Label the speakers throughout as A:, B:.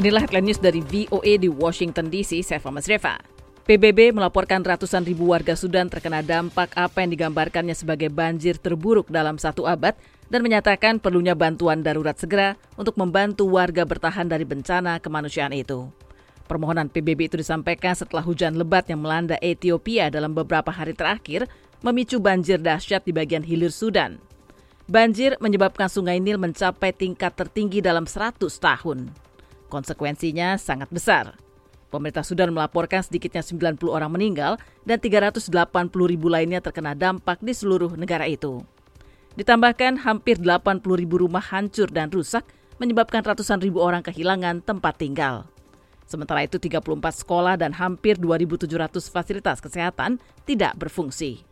A: Inilah headline news dari VOA di Washington DC, saya Fama Reva. PBB melaporkan ratusan ribu warga Sudan terkena dampak apa yang digambarkannya sebagai banjir terburuk dalam satu abad dan menyatakan perlunya bantuan darurat segera untuk membantu warga bertahan dari bencana kemanusiaan itu. Permohonan PBB itu disampaikan setelah hujan lebat yang melanda Ethiopia dalam beberapa hari terakhir memicu banjir dahsyat di bagian hilir Sudan. Banjir menyebabkan sungai Nil mencapai tingkat tertinggi dalam 100 tahun. Konsekuensinya sangat besar. Pemerintah Sudan melaporkan sedikitnya 90 orang meninggal dan 380 ribu lainnya terkena dampak di seluruh negara itu. Ditambahkan hampir 80 ribu rumah hancur dan rusak menyebabkan ratusan ribu orang kehilangan tempat tinggal. Sementara itu 34 sekolah dan hampir 2.700 fasilitas kesehatan tidak berfungsi.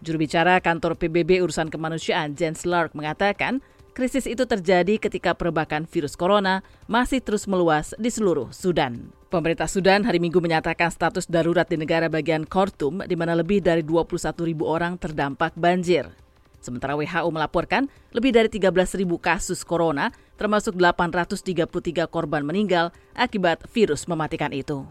A: Juru bicara kantor PBB urusan kemanusiaan Jens Lark mengatakan Krisis itu terjadi ketika perebakan virus corona masih terus meluas di seluruh Sudan. Pemerintah Sudan hari Minggu menyatakan status darurat di negara bagian Khartoum di mana lebih dari 21 ribu orang terdampak banjir. Sementara WHO melaporkan lebih dari 13 ribu kasus corona, termasuk 833 korban meninggal akibat virus mematikan itu.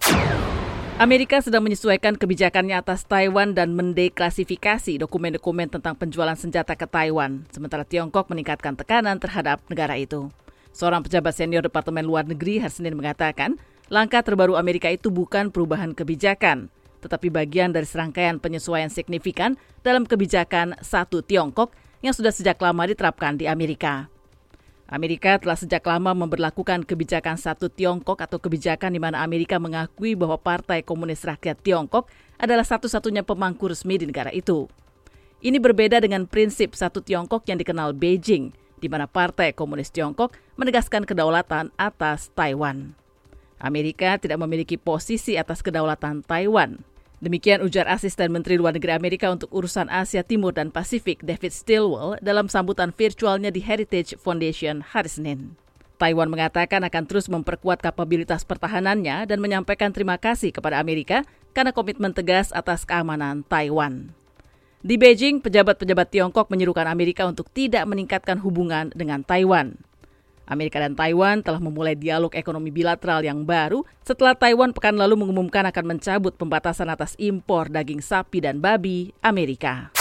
A: Amerika sedang menyesuaikan kebijakannya atas Taiwan dan mendeklasifikasi dokumen-dokumen tentang penjualan senjata ke Taiwan, sementara Tiongkok meningkatkan tekanan terhadap negara itu. Seorang pejabat senior Departemen Luar Negeri hari Senin mengatakan, langkah terbaru Amerika itu bukan perubahan kebijakan, tetapi bagian dari serangkaian penyesuaian signifikan dalam kebijakan satu Tiongkok yang sudah sejak lama diterapkan di Amerika. Amerika telah sejak lama memperlakukan kebijakan satu Tiongkok atau kebijakan di mana Amerika mengakui bahwa Partai Komunis Rakyat Tiongkok adalah satu-satunya pemangku resmi di negara itu. Ini berbeda dengan prinsip satu Tiongkok yang dikenal Beijing, di mana Partai Komunis Tiongkok menegaskan kedaulatan atas Taiwan. Amerika tidak memiliki posisi atas kedaulatan Taiwan. Demikian ujar asisten Menteri Luar Negeri Amerika untuk urusan Asia Timur dan Pasifik David Stilwell dalam sambutan virtualnya di Heritage Foundation hari Senin. Taiwan mengatakan akan terus memperkuat kapabilitas pertahanannya dan menyampaikan terima kasih kepada Amerika karena komitmen tegas atas keamanan Taiwan. Di Beijing, pejabat-pejabat Tiongkok menyerukan Amerika untuk tidak meningkatkan hubungan dengan Taiwan. Amerika dan Taiwan telah memulai dialog ekonomi bilateral yang baru setelah Taiwan pekan lalu mengumumkan akan mencabut pembatasan atas impor daging sapi dan babi Amerika.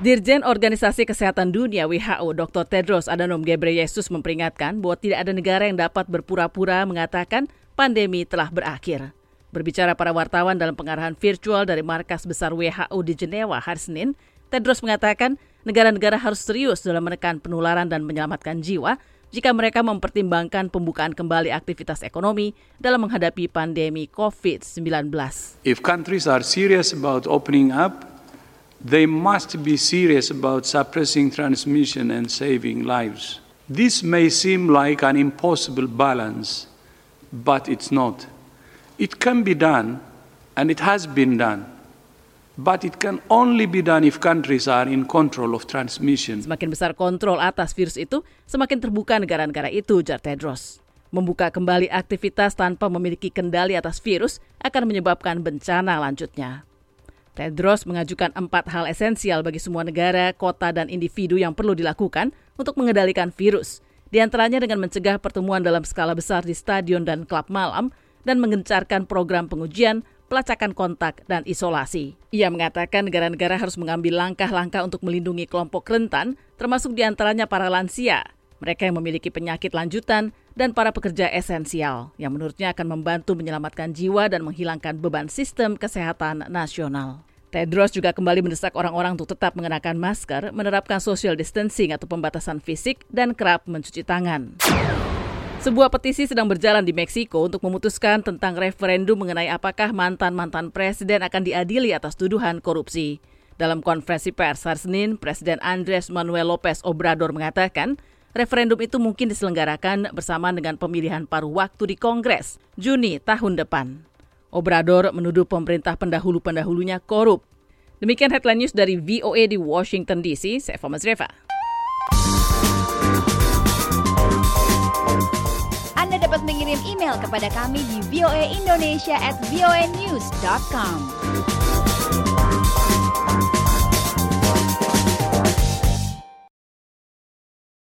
A: Dirjen Organisasi Kesehatan Dunia WHO Dr. Tedros Adhanom Ghebreyesus memperingatkan bahwa tidak ada negara yang dapat berpura-pura mengatakan pandemi telah berakhir. Berbicara para wartawan dalam pengarahan virtual dari markas besar WHO di Jenewa hari Senin, Tedros mengatakan negara-negara harus serius dalam menekan penularan dan menyelamatkan jiwa jika mereka mempertimbangkan pembukaan kembali aktivitas ekonomi dalam menghadapi pandemi COVID-19.
B: If countries are serious about opening up, they must be serious about suppressing transmission and saving lives. This may seem like an impossible balance, but it's not. It can be done, and it has been done. But it can only be done if countries are in control of transmission.
A: Semakin besar kontrol atas virus itu, semakin terbuka negara-negara itu, jar Tedros. Membuka kembali aktivitas tanpa memiliki kendali atas virus akan menyebabkan bencana lanjutnya. Tedros mengajukan empat hal esensial bagi semua negara, kota, dan individu yang perlu dilakukan untuk mengendalikan virus. Di antaranya dengan mencegah pertemuan dalam skala besar di stadion dan klub malam, dan mengencarkan program pengujian, pelacakan kontak, dan isolasi. Ia mengatakan negara-negara harus mengambil langkah-langkah untuk melindungi kelompok rentan, termasuk di antaranya para lansia, mereka yang memiliki penyakit lanjutan, dan para pekerja esensial, yang menurutnya akan membantu menyelamatkan jiwa dan menghilangkan beban sistem kesehatan nasional. Tedros juga kembali mendesak orang-orang untuk tetap mengenakan masker, menerapkan social distancing atau pembatasan fisik, dan kerap mencuci tangan. Sebuah petisi sedang berjalan di Meksiko untuk memutuskan tentang referendum mengenai apakah mantan-mantan presiden akan diadili atas tuduhan korupsi. Dalam konferensi pers hari Senin, Presiden Andres Manuel Lopez Obrador mengatakan referendum itu mungkin diselenggarakan bersama dengan pemilihan paruh waktu di Kongres Juni tahun depan. Obrador menuduh pemerintah pendahulu-pendahulunya korup. Demikian headline news dari VOA di Washington DC, saya Fama Zreva.
C: Dapat mengirim email kepada kami di voaindonesia at voanews.com.